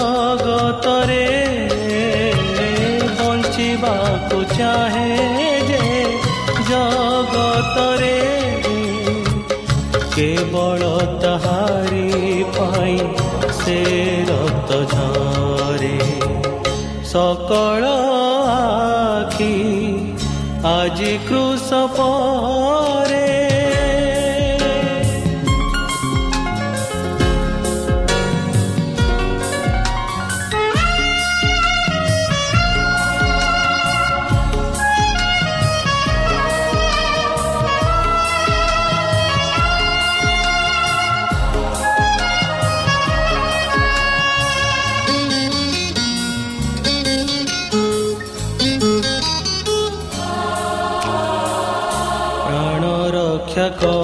ଜଗତରେ ବଞ୍ଚିବାକୁ ଚାହେଁ ଯେ ଜଗତରେ କେବଳ ତାହାରି ପାଇଁ ସେ ରକ୍ତ ଝରେ ସକଳ ଆଖି ଆଜି କୃଷ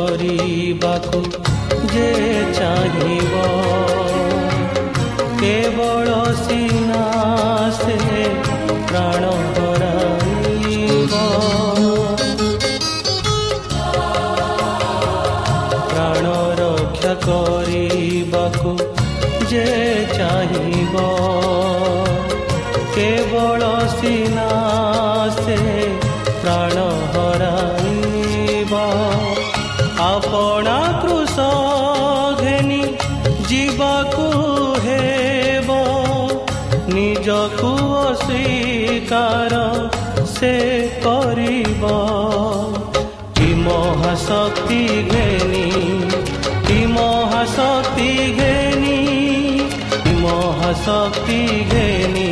କରିବାକୁ ଯେ ଚାହିଁବ କେବଳ ସିନା ସେ ପ୍ରାଣ ଅସ୍ୱୀକାର ସେ କରିବ। କି ମହାଶକ୍ତି ଘେନି କି ମହାଶକ୍ତି ଘେନି କି ମହାଶକ୍ତି ଘେନି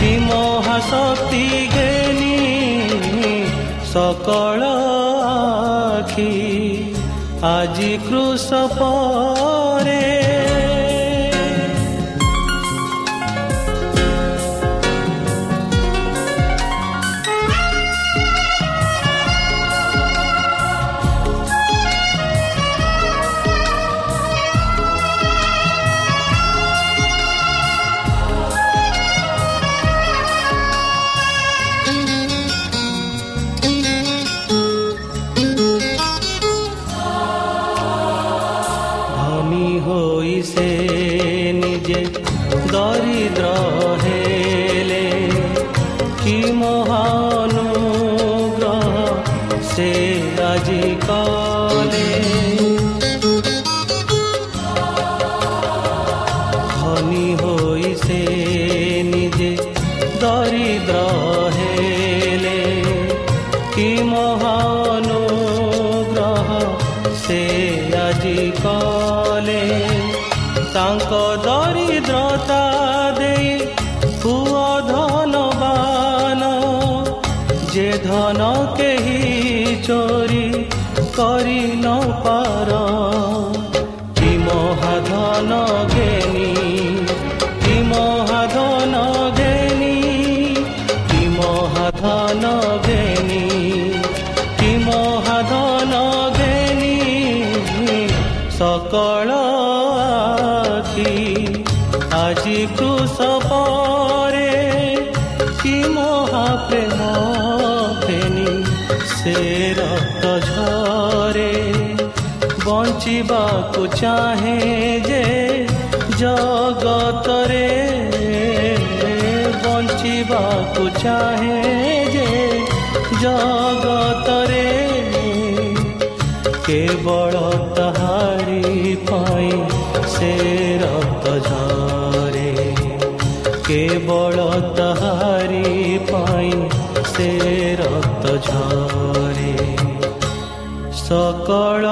କି ମହାଶକ୍ତି ଘେନି ସକଳ ଆଖି। ଆଜି କୃଷ ପରେ ତାଙ୍କ ସେ ରକ୍ତ ଝରେ ବଞ୍ଚିବାକୁ ଚାହେଁ ଯେ ଜଗତରେ ବଞ୍ଚିବାକୁ ଚାହେଁ ଯେ ଜଗତରେ କେବଳ ତାହାରି ପାଇଁ ସେ ରକ୍ତ ଝରେ କେବଳ ତାହାରି ପାଇଁ ସେ ରକ୍ତ ଝରେ ସକଳ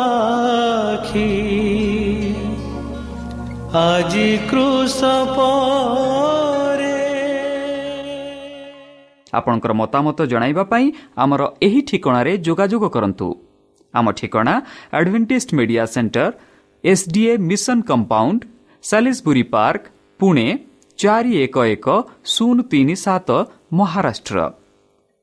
ଆଖି ଆଜି କୃଷ ଆପଣଙ୍କର ମତାମତ ଜଣାଇବା ପାଇଁ ଆମର ଏହି ଠିକଣାରେ ଯୋଗାଯୋଗ କରନ୍ତୁ ଆମ ଠିକଣା Adventist media centre SDA mission compound Salisbury park Pune ଚାରି ଏକ ଏକ ଶୂନ ତିନି ସାତ ମହାରାଷ୍ଟ୍ର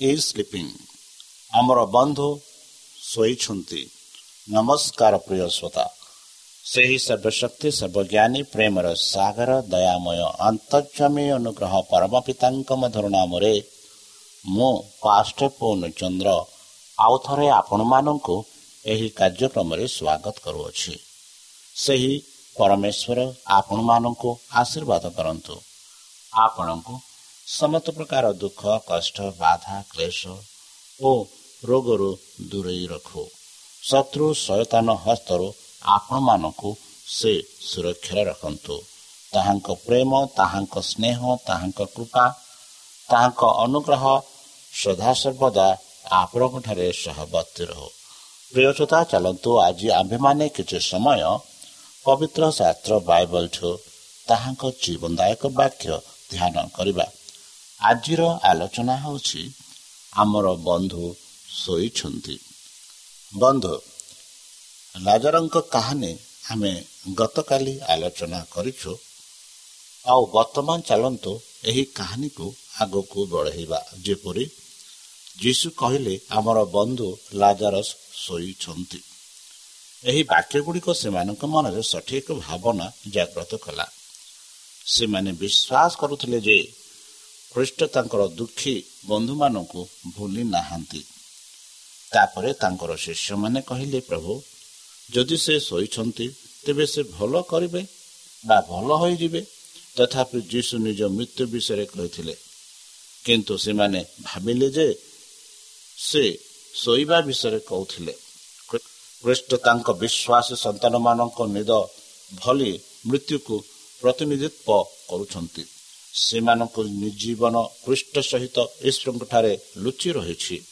is sleeping. ଆମର ବନ୍ଧୁ ଶୋଇଛନ୍ତି ନମସ୍କାର ପ୍ରିୟ ଶ୍ରୋତା ସେହି ସର୍ବଶକ୍ତି ସର୍ବଜ୍ଞାନୀ ପ୍ରେମର ସାଗର ଦୟାମୟ ଅନ୍ତର୍ଜମୀ ଅନୁଗ୍ରହ ପରମ ପିତାଙ୍କ ମଧୁର ନାମରେ ମୁଁ ପାଷ୍ଟ ପୂର୍ଣ୍ଣଚନ୍ଦ୍ର ଆଉ ଥରେ ଆପଣମାନଙ୍କୁ ଏହି କାର୍ଯ୍ୟକ୍ରମରେ ସ୍ୱାଗତ କରୁଅଛି ସେହି ପରମେଶ୍ୱର ଆପଣମାନଙ୍କୁ ଆଶୀର୍ବାଦ କରନ୍ତୁ ଆପଣଙ୍କୁ ସମସ୍ତ ପ୍ରକାର ଦୁଃଖ କଷ୍ଟ ବାଧା କ୍ଲେଶ ଓ ରୋଗରୁ ଦୂରେଇ ରଖୁ ଶତ୍ରୁ ସୟତାନ ହସ୍ତରୁ ଆପଣମାନଙ୍କୁ ସେ ସୁରକ୍ଷାରେ ରଖନ୍ତୁ ତାହାଙ୍କ ପ୍ରେମ ତାହାଙ୍କ ସ୍ନେହ ତାହାଙ୍କ କୃପା ତାହାଙ୍କ ଅନୁଗ୍ରହ ସଦାସର୍ବଦା ଆପଣଙ୍କଠାରେ ସହବର୍ତ୍ତୀ ରହୁ ପ୍ରିୟତା ଚାଲନ୍ତୁ ଆଜି ଆମ୍ଭେମାନେ କିଛି ସମୟ ପବିତ୍ର ଶାସ୍ତ୍ର ବାଇବଲଠୁ ତାହାଙ୍କ ଜୀବନଦାୟକ ବାକ୍ୟ ଧ୍ୟାନ କରିବା ଆଜିର ଆଲୋଚନା ହେଉଛି ଆମର ବନ୍ଧୁ ଶୋଇଛନ୍ତି। ବନ୍ଧୁ ରାଜାରଙ୍କ କାହାଣୀ ଆମେ ଗତକାଲି ଆଲୋଚନା କରିଛୁ। ଆଉ ବର୍ତ୍ତମାନ ଚାଲନ୍ତୁ ଏହି କାହାଣୀକୁ ଆଗକୁ ବଢ଼େଇବା। ଯେପରି ଯୀଶୁ କହିଲେ ଆମର ବନ୍ଧୁ ଲାଜାରସ ଶୋଇଛନ୍ତି। ଏହି ବାକ୍ୟ ଗୁଡ଼ିକ ସେମାନଙ୍କ ମନରେ ସଠିକ ଭାବନା ଜାଗ୍ରତ କଲା। ସେମାନେ ବିଶ୍ୱାସ କରୁଥିଲେ ଯେ ଖ୍ରୀଷ୍ଟ ତାଙ୍କର ଦୁଃଖୀ ବନ୍ଧୁମାନଙ୍କୁ ଭୁଲି ନାହାନ୍ତି। ତାପରେ ତାଙ୍କର ଶିଷ୍ୟମାନେ କହିଲେ ପ୍ରଭୁ ଯଦି ସେ ଶୋଇଛନ୍ତି ତେବେ ସେ ଭଲ କରିବେ ବା ଭଲ ହୋଇଯିବେ? ତଥାପି ଯୀଶୁ ନିଜ ମୃତ୍ୟୁ ବିଷୟରେ କହିଥିଲେ। କିନ୍ତୁ ସେମାନେ ଭାବିଲେ ଯେ ସେ ଶୋଇବା ବିଷୟରେ କହୁଥିଲେ। ଖ୍ରୀଷ୍ଟ ତାଙ୍କ ବିଶ୍ୱାସୀ ସନ୍ତାନମାନଙ୍କ ନିଦ ଭଳି ମୃତ୍ୟୁକୁ ପ୍ରତିନିଧିତ୍ୱ କରୁଛନ୍ତି। ସେମାନଙ୍କ ଜୀବନ ପୃଷ୍ଠ ସହିତ ଈଶ୍ୱରଙ୍କଠାରେ ଲୁଚି ରହିଛି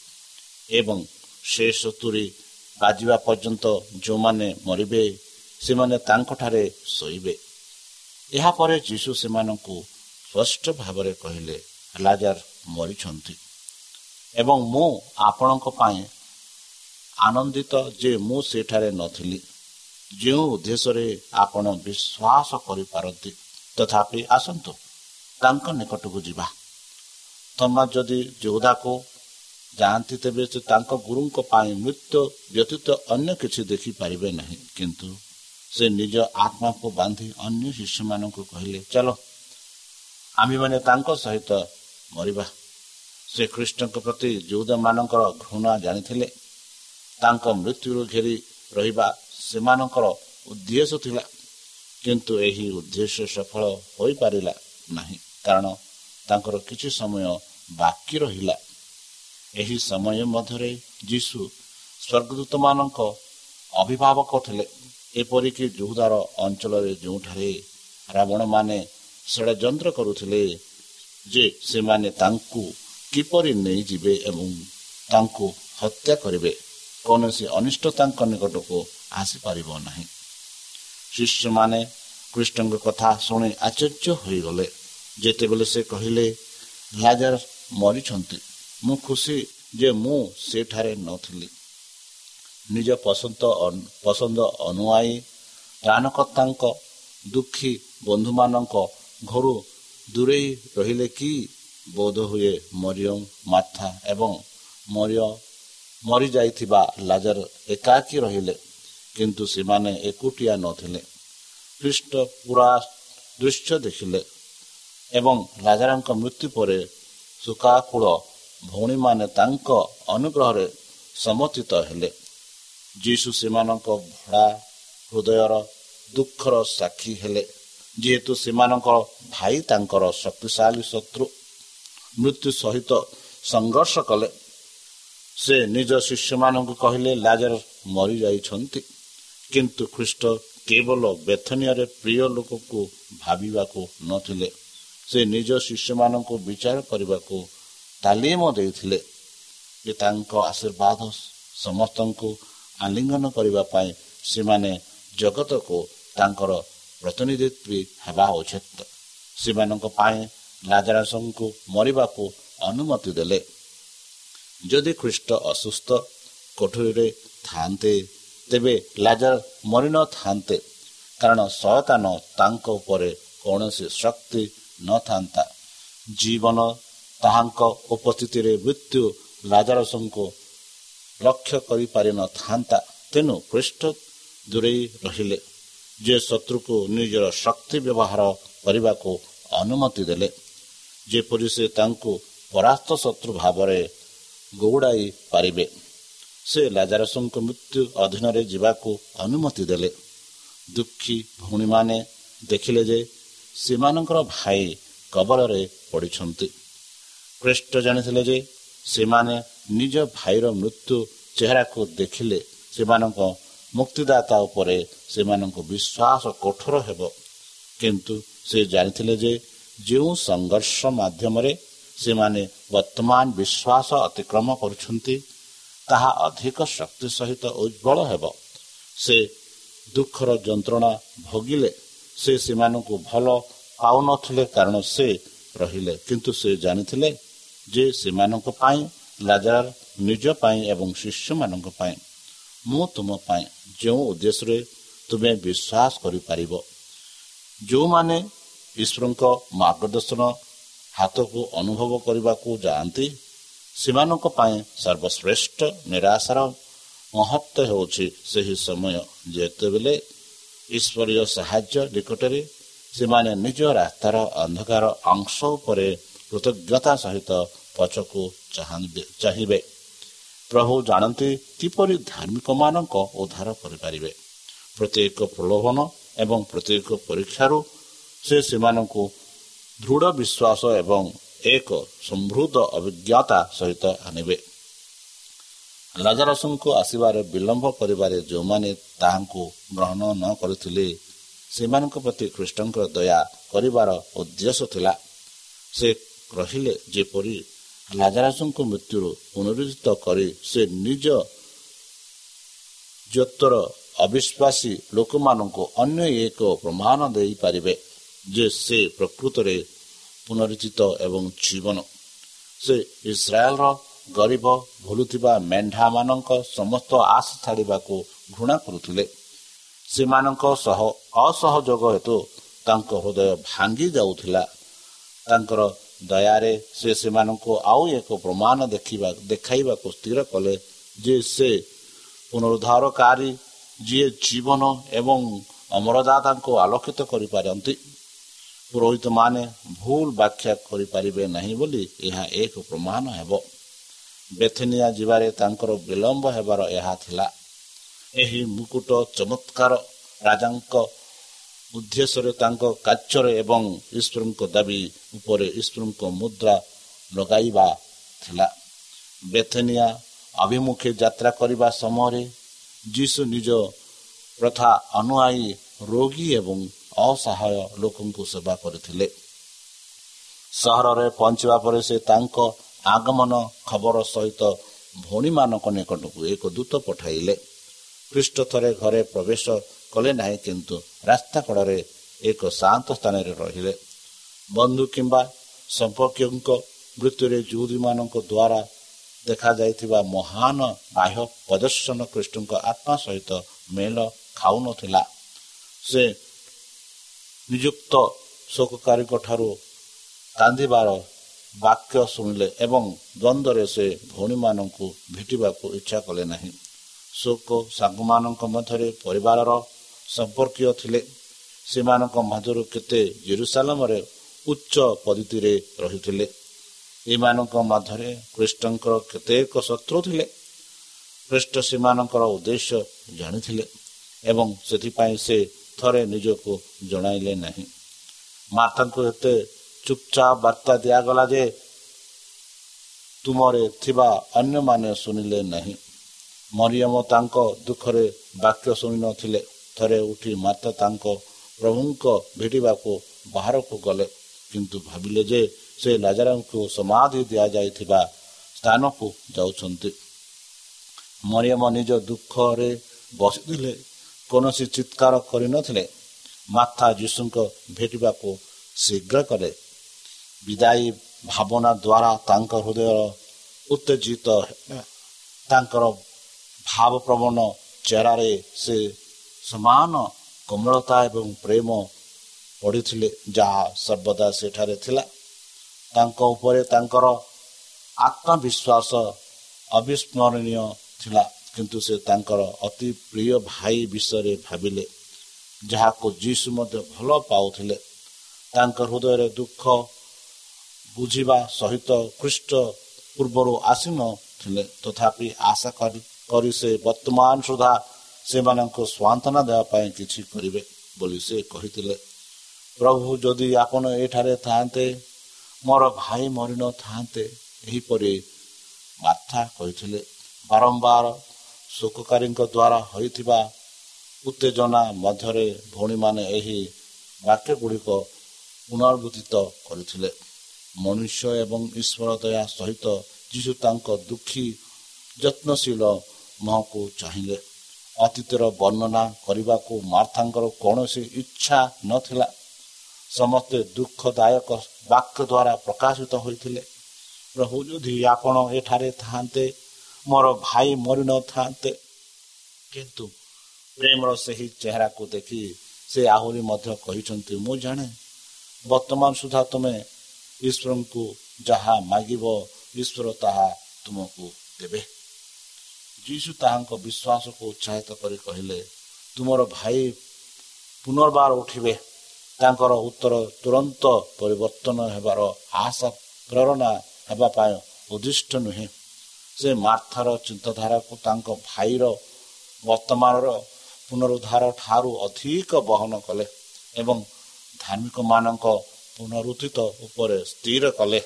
ଏବଂ ସେ ସତୁରି ବାଜିବା ପର୍ଯ୍ୟନ୍ତ ଯେଉଁମାନେ ମରିବେ ସେମାନେ ତାଙ୍କଠାରେ ଶୋଇବେ। ଏହାପରେ ଯୀଶୁ ସେମାନଙ୍କୁ ସ୍ପଷ୍ଟ ଭାବରେ କହିଲେ ଲାଜାର ମରିଛନ୍ତି। ଏବଂ ମୁଁ ଆପଣଙ୍କ ପାଇଁ ଆନନ୍ଦିତ ଯେ ମୁଁ ସେଠାରେ ନଥିଲି। ଯେଉଁ ଉଦ୍ଦେଶ୍ୟରେ ଆପଣ ବିଶ୍ୱାସ କରିପାରନ୍ତି ତଥାପି ଆସନ୍ତୁ। ତାଙ୍କ ନିକଟକୁ ଯିବା। ତମା ଯଦି ଯୋଉଦାକୁ ଯାଆନ୍ତି ତେବେ ସେ ତାଙ୍କ ଗୁରୁଙ୍କ ପାଇଁ ମୃତ୍ୟୁ ବ୍ୟତୀତ ଅନ୍ୟ କିଛି ଦେଖିପାରିବେ ନାହିଁ। କିନ୍ତୁ ସେ ନିଜ ଆତ୍ମାକୁ ବାନ୍ଧି ଅନ୍ୟ ଶିଶୁମାନଙ୍କୁ କହିଲେ ଚାଲ ଆମ୍ଭେମାନେ ତାଙ୍କ ସହିତ ମରିବା। ସେ କୃଷ୍ଣଙ୍କ ପ୍ରତି ଯୁଦମାନଙ୍କର ଘୃଣା ଜାଣିଥିଲେ। ତାଙ୍କ ମୃତ୍ୟୁରୁ ଘେରି ରହିବା ସେମାନଙ୍କର ଉଦ୍ଦେଶ୍ୟ ଥିଲା କିନ୍ତୁ ଏହି ଉଦ୍ଦେଶ୍ୟ ସଫଳ ହୋଇପାରିଲା ନାହିଁ। କାରଣ ତାଙ୍କର କିଛି ସମୟ ବାକି ରହିଲା। ଏହି ସମୟ ମଧ୍ୟରେ ଯୀଶୁ ସ୍ୱର୍ଗଦୂତମାନଙ୍କ ଅଭିଭାବକ ଥିଲେ। ଏପରିକି ଯୁହୁଦାର ଅଞ୍ଚଳରେ ଯେଉଁଠାରେ ରାବଣମାନେ ଷଡ଼ଯନ୍ତ୍ର କରୁଥିଲେ ଯେ ସେମାନେ ତାଙ୍କୁ କିପରି ନେଇଯିବେ ଏବଂ ତାଙ୍କୁ ହତ୍ୟା କରିବେ କୌଣସି ଅନିଷ୍ଟ ତାଙ୍କ ନିକଟକୁ ଆସିପାରିବ ନାହିଁ। ଶିଷ୍ୟମାନେ କୃଷ୍ଣଙ୍କ କଥା ଶୁଣି ଆଶ୍ଚର୍ଯ୍ୟ ହୋଇଗଲେ। ଯେତେବେଳେ ସେ କହିଲେ ଲାଜାର ମରିଛନ୍ତି। ମୁଁ ଖୁସି ଯେ ମୁଁ ସେଠାରେ ନଥିଲି। ନିଜ ପସନ୍ଦ ପସନ୍ଦ ଅନୁଆୟୀ ପ୍ରାଣକର୍ତ୍ତାଙ୍କ ଦୁଃଖୀ ବନ୍ଧୁମାନଙ୍କ ଘରୁ ଦୂରେଇ ରହିଲେ କି ବୋଧ ହୁଏ ମରିୟମ ମାଥା ଏବଂ ମରିୟ ମରିଯାଇଥିବା ଲାଜର ଏକାକୀ ରହିଲେ। କିନ୍ତୁ ସେମାନେ ଏକୁଟିଆ ନଥିଲେ। ଖ୍ରୀଷ୍ଟ ପୁରା ଦୃଶ୍ୟ ଦେଖିଲେ। ଏବଂ ରାଜାଙ୍କ ମୃତ୍ୟୁ ପରେ ସୁକାକୁଳ ଭଉଣୀମାନେ ତାଙ୍କ ଅନୁଗ୍ରହରେ ସମର୍ଥିତ ହେଲେ। ଯୀଶୁ ସେମାନଙ୍କ ଭଡ଼ା ହୃଦୟର ଦୁଃଖର ସାକ୍ଷୀ ହେଲେ। ଯେହେତୁ ସେମାନଙ୍କ ଭାଇ ତାଙ୍କର ଶକ୍ତିଶାଳୀ ଶତ୍ରୁ ମୃତ୍ୟୁ ସହିତ ସଂଘର୍ଷ କଲେ ସେ ନିଜ ଶିଷ୍ୟମାନଙ୍କୁ କହିଲେ ଲାଜର ମରିଯାଇଛନ୍ତି। କିନ୍ତୁ ଖ୍ରୀଷ୍ଟ କେବଳ ବେଥନୀୟରେ ପ୍ରିୟ ଲୋକକୁ ଭାବିବାକୁ ନଥିଲେ। ସେ ନିଜ ଶିଷ୍ୟମାନଙ୍କୁ ବିଚାର କରିବାକୁ ତାଲିମ ଦେଇଥିଲେ ଯେ ତାଙ୍କ ଆଶୀର୍ବାଦ ସମସ୍ତଙ୍କୁ ଆଲିଙ୍ଗନ କରିବା ପାଇଁ ସେମାନେ ଜଗତକୁ ତାଙ୍କର ପ୍ରତିନିଧିତ୍ୱ ହେବା ଉଚିତ। ସେମାନଙ୍କ ପାଇଁ ଲାଜାରସଙ୍କୁ ମରିବାକୁ ଅନୁମତି ଦେଲେ। ଯଦି ଖ୍ରୀଷ୍ଟ ଅସୁସ୍ଥ କୋଠରୀରେ ଥାନ୍ତେ ତେବେ ଲାଜାର ମରିନଥାନ୍ତେ କାରଣ ସୟତାନ ତାଙ୍କ ଉପରେ କୌଣସି ଶକ୍ତି ନଥାନ୍ତା। ଜୀବନ ତାହାଙ୍କ ଉପସ୍ଥିତିରେ ମୃତ୍ୟୁ ଲାଜାରସଙ୍କୁ ଲକ୍ଷ୍ୟ କରିପାରିନଥାନ୍ତା ତେଣୁ ପୃଷ୍ଠ ଦୂରେଇ ରହିଲେ। ଯେ ଶତ୍ରୁକୁ ନିଜର ଶକ୍ତି ବ୍ୟବହାର କରିବାକୁ ଅନୁମତି ଦେଲେ। ଯେପରି ସେ ତାଙ୍କୁ ପରାସ୍ତ ଶତ୍ରୁ ଭାବରେ ଗୌଡ଼ାଇ ପାରିବେ। ସେ ଲାଜାରସଙ୍କ ମୃତ୍ୟୁ ଅଧୀନରେ ଯିବାକୁ ଅନୁମତି ଦେଲେ। ଦୁଃଖୀ ଭଉଣୀମାନେ ଦେଖିଲେ ଯେ ସେମାନଙ୍କର ଭାଇ କବଳରେ ପଡ଼ିଛନ୍ତି। ଖ୍ରୀଷ୍ଟ ଜାଣିଥିଲେ ଯେ ସେମାନେ ନିଜ ଭାଇର ମୃତ୍ୟୁ ଚେହେରାକୁ ଦେଖିଲେ ସେମାନଙ୍କ ମୁକ୍ତିଦାତା ଉପରେ ସେମାନଙ୍କ ବିଶ୍ୱାସ କଠୋର ହେବ। କିନ୍ତୁ ସେ ଜାଣିଥିଲେ ଯେ ଯେଉଁ ସଂଘର୍ଷ ମାଧ୍ୟମରେ ସେମାନେ ବର୍ତ୍ତମାନ ବିଶ୍ୱାସ ଅତିକ୍ରମ କରୁଛନ୍ତି ତାହା ଅଧିକ ଶକ୍ତି ସହିତ ଉଜ୍ଜଳ ହେବ। ସେ ଦୁଃଖର ଯନ୍ତ୍ରଣା ଭୋଗିଲେ। ସେ ସେମାନଙ୍କୁ ଭଲ ପାଉନଥିଲେ କାରଣ ସେ ରହିଲେ। କିନ୍ତୁ ସେ ଜାଣିଥିଲେ ଯେ ସେମାନଙ୍କ ପାଇଁ ଲାଜାର ନିଜ ପାଇଁ ଏବଂ ଶିଷ୍ୟମାନଙ୍କ ପାଇଁ ମୁଁ ତୁମ ପାଇଁ ଯେଉଁ ଉଦ୍ଦେଶ୍ୟରେ ତୁମେ ବିଶ୍ୱାସ କରିପାରିବ। ଯେଉଁମାନେ ଈଶ୍ୱରଙ୍କ ମାର୍ଗଦର୍ଶନ ହାତକୁ ଅନୁଭବ କରିବାକୁ ଯାଆନ୍ତି ସେମାନଙ୍କ ପାଇଁ ସର୍ବଶ୍ରେଷ୍ଠ ନିରାଶାର ମହତ୍ଵ ହେଉଛି ସେହି ସମୟ। ଯେତେବେଳେ ଈଶ୍ୱରୀୟ ସାହାଯ୍ୟ ନିକଟରେ ସେମାନେ ନିଜ ରାସ୍ତାର ଅନ୍ଧକାର ଅଂଶ ଉପରେ କୃତଜ୍ଞତା ସହିତ ପଛକୁ ଚାହିଁବେ। ପ୍ରଭୁ ଜାଣନ୍ତି କିପରି ଧାର୍ମିକମାନଙ୍କ ଉଦ୍ଧାର କରିପାରିବେ। ପ୍ରତ୍ୟେକ ପ୍ରଲୋଭନ ଏବଂ ପ୍ରତ୍ୟେକ ପରୀକ୍ଷାରୁ ସେ ସେମାନଙ୍କୁ ଦୃଢ଼ ବିଶ୍ୱାସ ଏବଂ ଏକ ସମୃଦ୍ଧ ଅଭିଜ୍ଞତା ସହିତ ଆଣିବେ। ରାଜାରସଙ୍କୁ ଆସିବାରେ ବିଳମ୍ବ କରିବାରେ ଯେଉଁମାନେ ତାହାଙ୍କୁ ଗ୍ରହଣ ନ କରିଥିଲେ ସେମାନଙ୍କ ପ୍ରତି ଖ୍ରୀଷ୍ଟଙ୍କର ଦୟା କରିବାର ଉଦ୍ଦେଶ୍ୟ ଥିଲା। ସେ ରହିଲେ ଯେପରି ରାଜାରାଜଙ୍କ ମୃତ୍ୟୁରୁ ପୁନରୁଦ୍ଧିତ କରି ସେ ନିଜ ଜ୍ୟୋତର ଅବିଶ୍ୱାସୀ ଲୋକମାନଙ୍କୁ ଅନ୍ୟ ଏକ ପ୍ରମାଣ ଦେଇପାରିବେ ଯେ ସେ ପ୍ରକୃତରେ ପୁନରୁଚିତ ଏବଂ ଜୀବନ। ସେ ଇସ୍ରାଏଲର ଗରିବ ଭୁଲୁଥିବା ମେଣ୍ଢାମାନଙ୍କ ସମସ୍ତ ଆଶ ଛାଡ଼ିବାକୁ ଘୃଣା କରୁଥିଲେ। ସେମାନଙ୍କ ସହ ଅସହଯୋଗ ହେତୁ ତାଙ୍କ ହୃଦୟ ଭାଙ୍ଗି ଯାଉଥିଲା। ତାଙ୍କର ଦୟାରେ ସେ ସେମାନଙ୍କୁ ଆଉ ଏକ ପ୍ରମାଣ ଦେଖିବା ଦେଖାଇବାକୁ ସ୍ଥିର କଲେ ଯେ ସେ ପୁନରୁଦ୍ଧାରକାରୀ ଯିଏ ଜୀବନ ଏବଂ ଅମରଦାତାଙ୍କୁ ଆଲୋକିତ କରିପାରନ୍ତି। ପୁରୋହିତମାନେ ଭୁଲ ବ୍ୟାଖ୍ୟା କରିପାରିବେ ନାହିଁ ବୋଲି ଏହା ଏକ ପ୍ରମାଣ ହେବ। ବେଥନିଆ ଯିବାରେ ତାଙ୍କର ବିଳମ୍ବ ହେବାର ଏହା ଥିଲା। ଏହି ମୁକୁଟ ଚମତ୍କାର ରାଜାଙ୍କ ଉଦ୍ଦେଶ୍ୟରେ ତାଙ୍କ କାର୍ଯ୍ୟରେ ଏବଂ ଈଶ୍ୱରଙ୍କ ଦାବି ଉପରେ ଈଶ୍ୱରଙ୍କ ମୁଦ୍ରା ଲଗାଇବା ଥିଲା। ବେଥନିଆ ଅଭିମୁଖେ ଯାତ୍ରା କରିବା ସମୟରେ ଯୀଶୁ ନିଜ ପ୍ରଥା ଅନୁଆୟୀ ରୋଗୀ ଏବଂ ଅସହାୟ ଲୋକଙ୍କୁ ସେବା କରିଥିଲେ। ସହରରେ ପହଞ୍ଚିବା ପରେ ସେ ତାଙ୍କ ଆଗମନ ଖବର ସହିତ ଭଉଣୀମାନଙ୍କ ନିକଟକୁ ଏକ ଦୂତ ପଠାଇଲେ। ଖ୍ରୀଷ୍ଟ ଥରେ ଘରେ ପ୍ରବେଶ କଲେ ନାହିଁ କିନ୍ତୁ ରାସ୍ତା କଡ଼ରେ ଏକ ଶାନ୍ତ ସ୍ଥାନରେ ରହିଲେ। ବନ୍ଧୁ କିମ୍ବା ସମ୍ପର୍କୀୟଙ୍କ ମୃତ୍ୟୁରେ ଯୁଦୀମାନଙ୍କ ଦ୍ୱାରା ଦେଖାଯାଇଥିବା ମହାନ ବାହ୍ୟ ପ୍ରଦର୍ଶନ କୃଷ୍ଣଙ୍କ ଆତ୍ମା ସହିତ ମେଲ ଖାଉନଥିଲା। ସେ ନିଯୁକ୍ତ ଶୋକକାରୀଙ୍କ ଠାରୁ କାନ୍ଦିବାର ବାକ୍ୟ ଶୁଣିଲେ ଏବଂ ଦ୍ୱନ୍ଦ୍ୱରେ ସେ ଭଉଣୀମାନଙ୍କୁ ଭେଟିବାକୁ ଇଚ୍ଛା କଲେ ନାହିଁ। ଶୋକ ସାଙ୍ଗମାନଙ୍କ ମଧ୍ୟରେ ପରିବାରର ସମ୍ପର୍କୀୟ ଥିଲେ। ସେମାନଙ୍କ ମଧ୍ୟରୁ କେତେ ଜେରୁସାଲାମରେ ଉଚ୍ଚ ପଦ୍ଧତିରେ ରହିଥିଲେ। ଏମାନଙ୍କ ମଧ୍ୟରେ କୃଷ୍ଣଙ୍କର କେତେକ ଶତ୍ରୁ ଥିଲେ। କୃଷ୍ଣ ସେମାନଙ୍କର ଉଦ୍ଦେଶ୍ୟ ଜାଣିଥିଲେ ଏବଂ ସେଥିପାଇଁ ସେ ଥରେ ନିଜକୁ ଜଣାଇଲେ ନାହିଁ। ମାତାଙ୍କୁ ଏତେ ଚୁପଚାପ ବାର୍ତ୍ତା ଦିଆଗଲା ଯେ ତୁମରେ ଥିବା ଅନ୍ୟମାନେ ଶୁଣିଲେ ନାହିଁ ମରିୟମ ତାଙ୍କ ଦୁଃଖରେ ବାକ୍ୟ ଶୁଣିନଥିଲେ ଥରେ ଉଠି ମାତା ତାଙ୍କ ପ୍ରଭୁଙ୍କ ଭେଟିବାକୁ ବାହାରକୁ ଗଲେ। କିନ୍ତୁ ଭାବିଲେ ଯେ ସେ ଲାଜାରଙ୍କୁ ସମାଧି ଦିଆଯାଇଥିବା ସ୍ଥାନକୁ ଯାଉଛନ୍ତି। ମରିୟମ ନିଜ ଦୁଃଖରେ ବସିଥିଲେ। କୌଣସି ଚିତ୍କାର କରିନଥିଲେ ମାଥା ଯୀଶୁଙ୍କ ଭେଟିବାକୁ ଶୀଘ୍ର କଲେ। ବିଦାୟୀ ଭାବନା ଦ୍ୱାରା ତାଙ୍କ ହୃଦୟ ଉତ୍ତେଜିତ ତାଙ୍କର ଭାବପ୍ରବଣ ଚେରାରେ ସେ ସମାନ କୋମଳତା ଏବଂ ପ୍ରେମ ପଡ଼ିଥିଲେ ଯାହା ସର୍ବଦା ସେଠାରେ ଥିଲା। ତାଙ୍କ ଉପରେ ତାଙ୍କର ଆତ୍ମବିଶ୍ୱାସ ଅବିସ୍ମରଣୀୟ ଥିଲା କିନ୍ତୁ ସେ ତାଙ୍କର ଅତି ପ୍ରିୟ ଭାଇ ବିଷୟରେ ଭାବିଲେ ଯାହାକୁ ଯୀଶୁ ମଧ୍ୟ ଭଲ ପାଉଥିଲେ। ତାଙ୍କ ହୃଦୟରେ ଦୁଃଖ ବୁଝିବା ସହିତ ଖ୍ରୀଷ୍ଟ ପୂର୍ବରୁ ଆସିନଥିଲେ ତଥାପି ଆଶା କରି ସେ ବର୍ତ୍ତମାନ ସୁଦ୍ଧା ସେମାନଙ୍କୁ ସ୍ୱାନ୍ତନା ଦେବା ପାଇଁ କିଛି କରିବେ ବୋଲି ସେ କହିଥିଲେ। ପ୍ରଭୁ ଯଦି ଆପଣ ଏଠାରେ ଥାଆନ୍ତେ ମୋର ଭାଇ ମରିନଥାନ୍ତେ ଏହିପରି ମାଥା କହିଥିଲେ। ବାରମ୍ବାର ଶୋକକାରୀଙ୍କ ଦ୍ୱାରା ହୋଇଥିବା ଉତ୍ତେଜନା ମଧ୍ୟରେ ଭଉଣୀମାନେ ଏହି ବାକ୍ୟ ଗୁଡ଼ିକ ପୁନର୍ବୁଦ୍ଧିତ କରିଥିଲେ। ମନୁଷ୍ୟ ଏବଂ ଈଶ୍ୱର ଦୟା ସହିତ ଯୀଶୁ ତାଙ୍କ ଦୁଃଖୀ ଯତ୍ନଶୀଳ ମୁହଁକୁ ଚାହିଁଲେ। ଅତୀତର ବର୍ଣ୍ଣନା କରିବାକୁ ମାର୍ଥାଙ୍କର କୌଣସି ଇଚ୍ଛା ନଥିଲା। ସମସ୍ତେ ଦୁଃଖଦାୟକ ବାକ୍ୟ ଦ୍ୱାରା ପ୍ରକାଶିତ ହୋଇଥିଲେ। ପ୍ରଭୁ ଯଦି ଆପଣ ଏଠାରେ ଥାଆନ୍ତେ ମୋର ଭାଇ ମରିନଥାନ୍ତେ କିନ୍ତୁ ପ୍ରେମର ସେହି ଚେହେରାକୁ ଦେଖି ସେ ଆହୁରି ମଧ୍ୟ କହିଛନ୍ତି ମୁଁ ଜାଣେ ବର୍ତ୍ତମାନ ସୁଦ୍ଧା ତୁମେ ଈଶ୍ୱରଙ୍କୁ ଯାହା ମାଗିବ ଈଶ୍ୱର ତାହା ତୁମକୁ ଦେବେ। ଯୀଶୁ ତାହାଙ୍କ ବିଶ୍ୱାସକୁ ଉତ୍ସାହିତ କରି କହିଲେ ତୁମର ଭାଇ ପୁନର୍ବାର ଉଠିବେ। ତାଙ୍କର ଉତ୍ତର ତୁରନ୍ତ ପରିବର୍ତ୍ତନ ହେବାର ଆଶା ପ୍ରେରଣା ହେବା ପାଇଁ ଉଦ୍ଦିଷ୍ଟ ନୁହେଁ। ସେ ମାର୍ଥାର ଚିନ୍ତାଧାରାକୁ ତାଙ୍କ ଭାଇର ବର୍ତ୍ତମାନର ପୁନରୁଦ୍ଧାର ଠାରୁ ଅଧିକ ବହନ କଲେ ଏବଂ ଧାର୍ମିକମାନଙ୍କ ପୁନରୁଦ୍ଧିତ ଉପରେ ସ୍ଥିର କଲେ।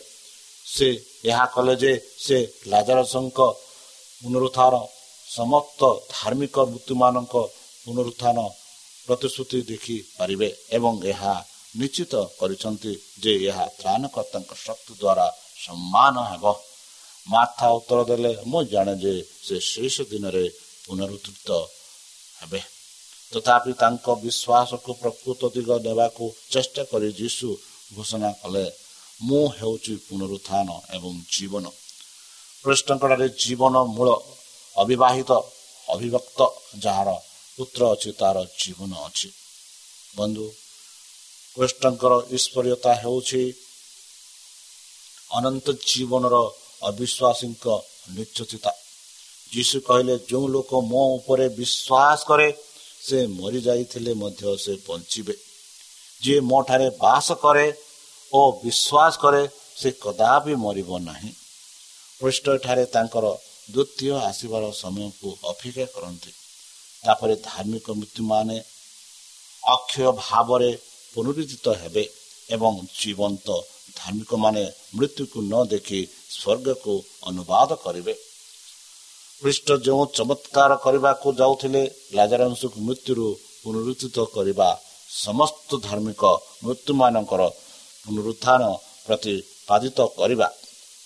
ସେ ଏହା କଲେ ଯେ ସେ ଲାଜାରସଙ୍କ ପୁନରୁଦ୍ଧାର ସମସ୍ତ ଧାର୍ମିକ ମୃତ୍ୟୁମାନଙ୍କ ପୁନରୁତ୍ଥାନ ପ୍ରତିଶ୍ରୁତି ଦେଖିପାରିବେ ଏବଂ ଏହା ନିଶ୍ଚିତ କରିଛନ୍ତି ଯେ ଏହା ତ୍ରାଣକର୍ତ୍ତାଙ୍କ ଶକ୍ତି ଦ୍ୱାରା ସମ୍ମାନ ହେବ। ମାଥା ଉତ୍ତର ଦେଲେ ମୁଁ ଜାଣେ ଯେ ସେ ଶେଷ ଦିନରେ ପୁନରୁଦ୍ଧିତ ହେବେ। ତଥାପି ତାଙ୍କ ବିଶ୍ୱାସକୁ ପ୍ରକୃତ ଦିଗ ଦେବାକୁ ଚେଷ୍ଟା କରି ଯୀଶୁ ଘୋଷଣା କଲେ। ମୁଁ ହେଉଛି ପୁନରୁତ୍ଥାନ ଏବଂ ଜୀବନ। କୃଷ୍ଣଙ୍କଠାରେ ଜୀବନ ମୂଳ ଅବିବାହିତ ଅଭିଭକ୍ତ ଯାହାର ପୁତ୍ର ଅଛି ତାର ଜୀବନ ଅଛି। ବନ୍ଧୁ କୃଷ୍ଣଙ୍କର ଈଶ୍ୱରୀୟତା ହେଉଛି ଅନନ୍ତ ଜୀବନର ଅବିଶ୍ୱାସୀଙ୍କ ନିଶ୍ଚିତା ଯୀଶୁ କହିଲେ ଯେଉଁ ଲୋକ ମୋ ଉପରେ ବିଶ୍ୱାସ କରେ ସେ ମରିଯାଇଥିଲେ ମଧ୍ୟ ସେ ବଞ୍ଚିବେ। ଯିଏ ମୋ ଠାରେ ବାସ କରେ ଓ ବିଶ୍ୱାସ କରେ ସେ କଦାପି ମରିବ ନାହିଁ। ପୃଷ୍ଠ ଠାରେ ତାଙ୍କର ଦ୍ୱିତୀୟ ଆସିବାର ସମୟକୁ ଅପେକ୍ଷା କରନ୍ତି। ତାପରେ ଧାର୍ମିକ ମୃତ୍ୟୁମାନେ ଅକ୍ଷୟ ଭାବରେ ପୁନରୁଦ୍ଧିତ ହେବେ ଏବଂ ଜୀବନ୍ତ ଧାର୍ମିକମାନେ ମୃତ୍ୟୁକୁ ନ ଦେଖି ସ୍ୱର୍ଗକୁ ଅନୁବାଦ କରିବେ। ଖ୍ରୀଷ୍ଟ ଯେଉଁ ଚମତ୍କାର କରିବାକୁ ଯାଉଥିଲେ ଲାଜାରଂଶକୁ ମୃତ୍ୟୁରୁ ପୁନରୁଦ୍ଧିତ କରିବା ସମସ୍ତ ଧାର୍ମିକ ମୃତ୍ୟୁମାନଙ୍କର ପୁନରୁତ୍ଥାନ ପ୍ରତିପାଦିତ କରିବା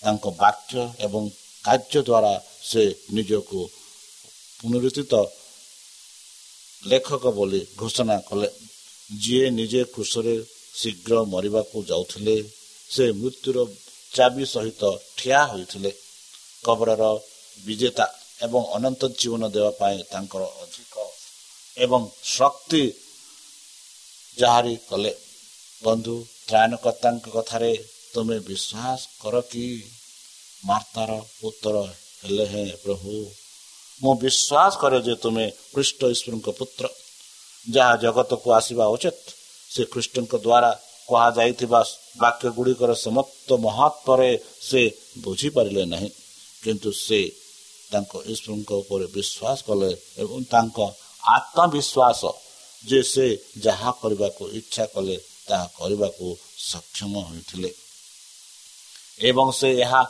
ତାଙ୍କ ବାକ୍ୟ ଏବଂ କାର୍ଯ୍ୟ ଦ୍ୱାରା ସେ ନିଜକୁ ପୁନରୁଦ୍ଧିତ ଲେଖକ ବୋଲି ଘୋଷଣା କଲେ। ଯିଏ ନିଜେ କୃଷରେ ଶୀଘ୍ର ମରିବାକୁ ଯାଉଥିଲେ ସେ ମୃତ୍ୟୁର ଚାବି ସହିତ ଠିଆ ହୋଇଥିଲେ। କବରର ବିଜେତା ଏବଂ ଅନନ୍ତ ଜୀବନ ଦେବା ପାଇଁ ତାଙ୍କର ଅଧିକ ଏବଂ ଶକ୍ତି ଯାହାରି କଲେ। ବନ୍ଧୁ ତ୍ରାୟଣକର୍ତ୍ତାଙ୍କ କଥାରେ ତୁମେ ବିଶ୍ୱାସ କର କି? ମାର୍ତ୍ତାର ଉତ୍ତର ହେଲେ ହେଁ ପ୍ରଭୁ ମୁଁ ବିଶ୍ୱାସ କରେ ଯେ ତୁମେ ଖ୍ରୀଷ୍ଟ ଈଶ୍ୱରଙ୍କ ପୁତ୍ର। ଯାହା ଜଗତକୁ ଆସିବା ଉଚିତ ସେ ଖ୍ରୀଷ୍ଟଙ୍କ ଦ୍ୱାରା କୁହାଯାଇଥିବା ବାକ୍ୟ ଗୁଡ଼ିକର ସମସ୍ତ ମହତ୍ଵରେ ସେ ବୁଝିପାରିଲେ ନାହିଁ। କିନ୍ତୁ ସେ ତାଙ୍କ ଈଶ୍ୱରଙ୍କ ଉପରେ ବିଶ୍ୱାସ କଲେ ଏବଂ ତାଙ୍କ ଆତ୍ମବିଶ୍ୱାସ ଯେ ସେ ଯାହା କରିବାକୁ ଇଚ୍ଛା କଲେ ତାହା କରିବାକୁ ସକ୍ଷମ ହୋଇଥିଲେ। ଏବଂ ସେ ଏହା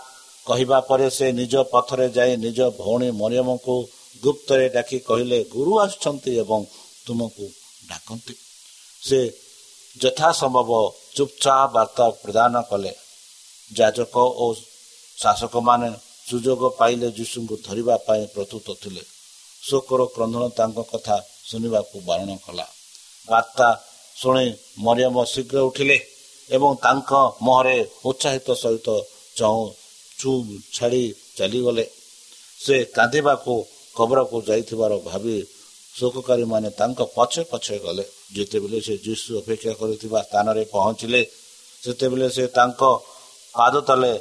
କହିବା ପରେ ସେ ନିଜ ପଥରେ ଯାଇ ନିଜ ଭଉଣୀ ମରିୟମକୁ ଗୁପ୍ତରେ ଡାକି କହିଲେ ଗୁରୁ ଆସୁଛନ୍ତି ଏବଂ ତୁମକୁ ଡାକନ୍ତି। ସେ ଯଥାସମ୍ଭବ ଚୁପଚାପ ବାର୍ତ୍ତା ପ୍ରଦାନ କଲେ। ଯାଜକ ଓ ଶାସକମାନେ ସୁଯୋଗ ପାଇଲେ ଯୀଶୁଙ୍କୁ ଧରିବା ପାଇଁ ପ୍ରସ୍ତୁତ ଥିଲେ। ଶୋକର କ୍ରନ୍ଧନ ତାଙ୍କ କଥା ଶୁଣିବାକୁ ବାରଣ କଲା। ବାର୍ତ୍ତା ଶୁଣି ମରିୟମ ଶୀଘ୍ର ଉଠିଲେ ଏବଂ ତାଙ୍କ ମୁହଁରେ ଉତ୍ସାହିତ ସହିତ ଚଉ ଚୁପ୍ ଛାଡ଼ି ଚାଲିଗଲେ ସେ କାନ୍ଦିବାକୁ କବରକୁ ଯାଇଥିବାର ଭାବି ଶୋକକାରୀମାନେ ତାଙ୍କ ପଛେ ପଛେ ଗଲେ। ଯେତେବେଳେ ସେ ଯୀଶୁ ଅପେକ୍ଷା କରିଥିବା ସ୍ଥାନରେ ପହଞ୍ଚିଲେ ସେତେବେଳେ ସେ ତାଙ୍କ ପାଦ ତଳେ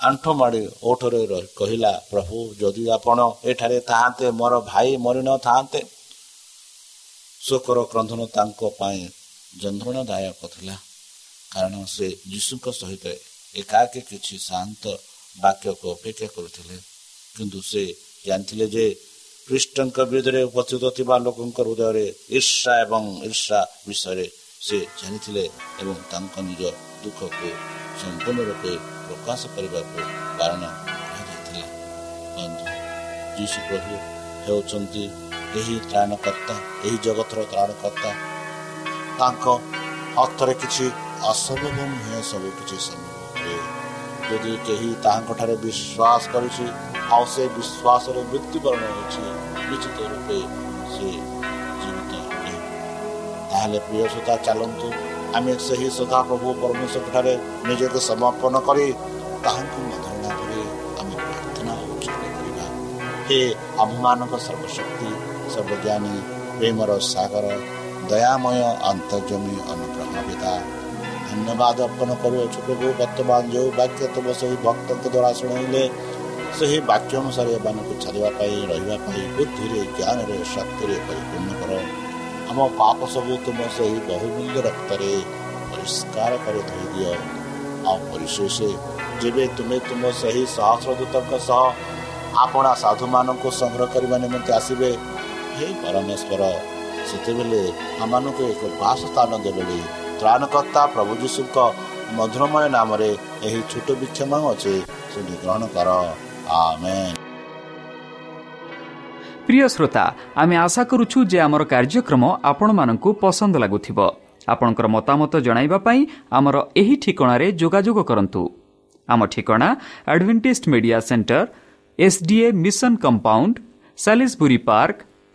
ଆଣ୍ଠୁ ମାଡ଼ି ଓଠରେ କହିଲା ପ୍ରଭୁ ଯଦି ଆପଣ ଏଠାରେ ଥାଆନ୍ତେ ମୋର ଭାଇ ମରିନଥାନ୍ତେ ଶୋକର କ୍ରନ୍ଧନ ତାଙ୍କ ପାଇଁ ଯନ୍ତ୍ରଣାଦାୟକ ଥିଲା। କାରଣ ସେ ଯୀଶୁଙ୍କ ସହିତ ଏକାକି କିଛି ଶାନ୍ତ ବାକ୍ୟକୁ ଅପେକ୍ଷା କରୁଥିଲେ। କିନ୍ତୁ ସେ ଜାଣିଥିଲେ ଯେ ଖ୍ରୀଷ୍ଟଙ୍କ ବିରୁଦ୍ଧରେ ଉପସ୍ଥିତ ଥିବା ଲୋକଙ୍କ ହୃଦୟରେ ଈର୍ଷା ଏବଂ ଈର୍ଷା ବିଷୟରେ ସେ ଜାଣିଥିଲେ ଏବଂ ତାଙ୍କ ନିଜ ଦୁଃଖକୁ ସମ୍ପୂର୍ଣ୍ଣ ରୂପେ ପ୍ରକାଶ କରିବାକୁ ବାରଣ କରାଯାଇଥିଲା। ବନ୍ଧୁ ଯୀଶୁ ପ୍ରଭୁ ହେଉଛନ୍ତି ଏହି ତ୍ରାଣକର୍ତ୍ତା ଏହି ଜଗତର ତ୍ରାଣକର୍ତ୍ତା ତାଙ୍କ ହସ୍ତରେ କିଛି ଅସମ୍ଭବ ନୁହେଁ ସବୁ କିଛି ସମ୍ଭବ ହୁଏ। ଯଦି କେହି ତାହାଙ୍କଠାରେ ବିଶ୍ୱାସ କରିଛି ଆଉ ସେ ବିଶ୍ୱାସରେ ମୃତ୍ୟୁବରଣ ହେଉଛି ନିଶ୍ଚିତ ରୂପେ ସେ ଜୀବିତ ତାହେଲେ ପ୍ରିୟ ସୋତା ଚାଲନ୍ତୁ ଆମେ ସେହି ସଦା ପ୍ରଭୁ ପରମେଶ୍ୱରଠାରେ ନିଜକୁ ସମର୍ପଣ କରି ତାହାଙ୍କୁ ମଧୁରଣା କରି ଆମେ ପ୍ରାର୍ଥନା ଉଚ୍ଚାରଣ କରିବା। ହେ ଆମମାନଙ୍କ ସର୍ବଶକ୍ତି ସର୍ବଜ୍ଞାନୀ ପ୍ରେମର ସାଗର ଦୟାମୟ ଅନ୍ତର୍ଜମୀ ଅନୁଗ୍ରହ ପିତା ଧନ୍ୟବାଦ ଅର୍ପଣ କରୁଅଛୁ ପ୍ରଭୁ ବର୍ତ୍ତମାନ ଯେଉଁ ବାକ୍ୟ ତୁମ ସେହି ଭକ୍ତଙ୍କ ଦ୍ୱାରା ଶୁଣାଇଲେ ସେହି ବାକ୍ୟ ଅନୁସାରେ ଏମାନଙ୍କୁ ଛାଡ଼ିବା ପାଇଁ ରହିବା ପାଇଁ ବୁଦ୍ଧିରେ ଜ୍ଞାନରେ ଶକ୍ତିରେ ପରିପୂର୍ଣ୍ଣ କର ଆମ ପାପ ସବୁ ତୁମ ସେହି ବହୁମୂଲ୍ୟ ରକ୍ତରେ ପରିଷ୍କାର କରି ଧୋଇଦିଅ ଆଉ ପରିଶେଷ ଯେବେ ତୁମେ ତୁମ ସେହି ସହସ୍ରଦୂତଙ୍କ ସହ ଆପଣା ସାଧୁମାନଙ୍କୁ ସଂଗ୍ରହ କରିବା ନିମନ୍ତେ ଆସିବେ ହେ ପରମେଶ୍ୱର ସେତେବେଳେ ଆମମାନଙ୍କୁ ଏକ ବାସସ୍ଥାନ ଦେ ବୋଲି ତ୍ରାଣକର୍ତ୍ତା ପ୍ରଭୁ ଯୀଶୁଙ୍କ ମଧୁରମୟ ନାମରେ ଏହି ଛୋଟ ବିକ୍ଷମ ଅଛି ସେଠି ଗ୍ରହଣ କର ଆମେ ପ୍ରିୟ ଶ୍ରୋତା ଆମେ ଆଶା କରୁଛୁ ଯେ ଆମର କାର୍ଯ୍ୟକ୍ରମ ଆପଣମାନଙ୍କୁ ପସନ୍ଦ ଲାଗୁଥିବ। ଆପଣଙ୍କର ମତାମତ ଜଣାଇବା ପାଇଁ ଆମର ଏହି ଠିକଣାରେ ଯୋଗାଯୋଗ କରନ୍ତୁ। ଆମ ଠିକଣା Adventist media centre SDA mission compound Salisbury park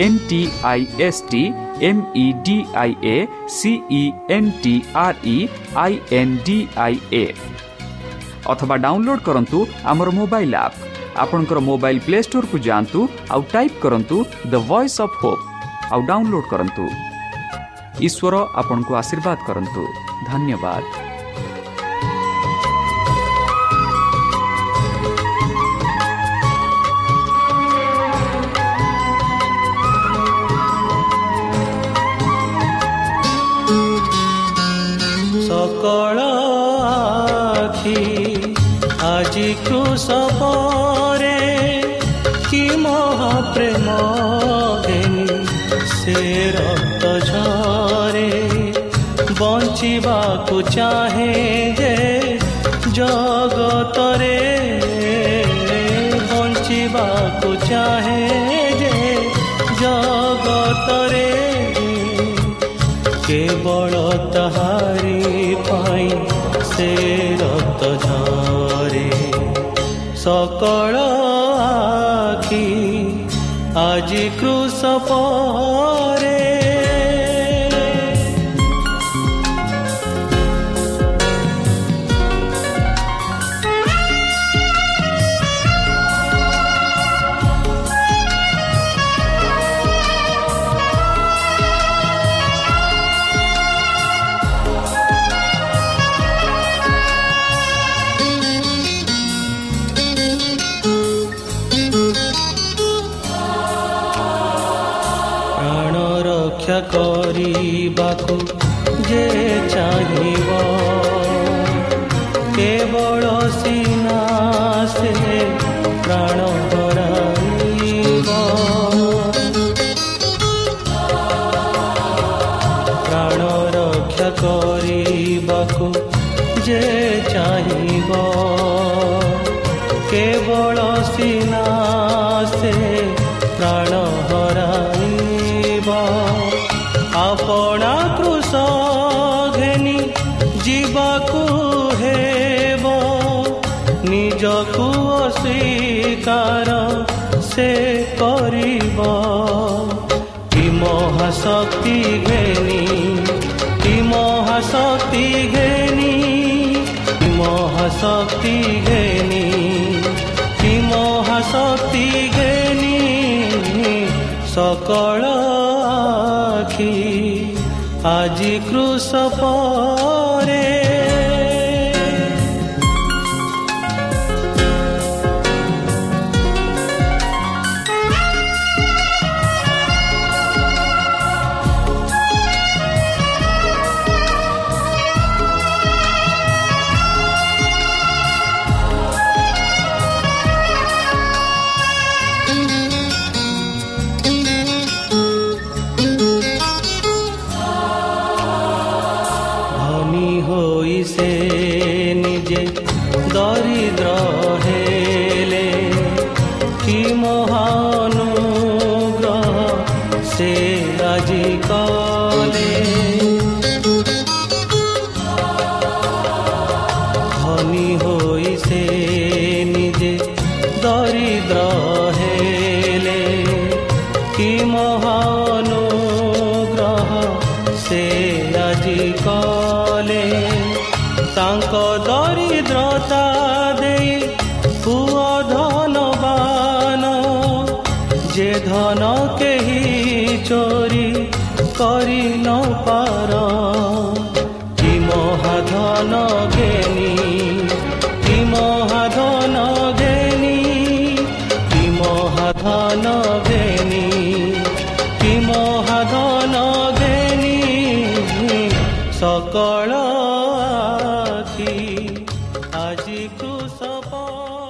N T I S T M E D I A C N T R I N D I A अथवा डाउनलोड करूँ आमर मोबाइल आप आपणकर मोबाइल प्ले स्टोर को जातु आउ type करूँ the voice of hope आउ डाउनलोड करूँ ईश्वर आपण को आशीर्वाद करूँ धन्यवाद। ସବରେ କି ମହାପ୍ରେମ ଘେନି ସେ ରକ୍ତ ଝରେ ବଞ୍ଚିବାକୁ ଚାହେଁ ଯେ ଜଗତରେ ବଞ୍ଚିବାକୁ ଚାହେଁ ଯେ ଜଗତରେ କେବଳ ତାହାରି ପାଇଁ ସେ ରକ୍ତ ଝରେ ସକଳ ଆଖି ଆଜି କୃଷ च ମହାଶକ୍ତି ଘେନି କି ମହାଶକ୍ତି ଘେନି ସକଳ ଆଖି ଆଜି କୃଷ ପରେ ଆଜି କଲେ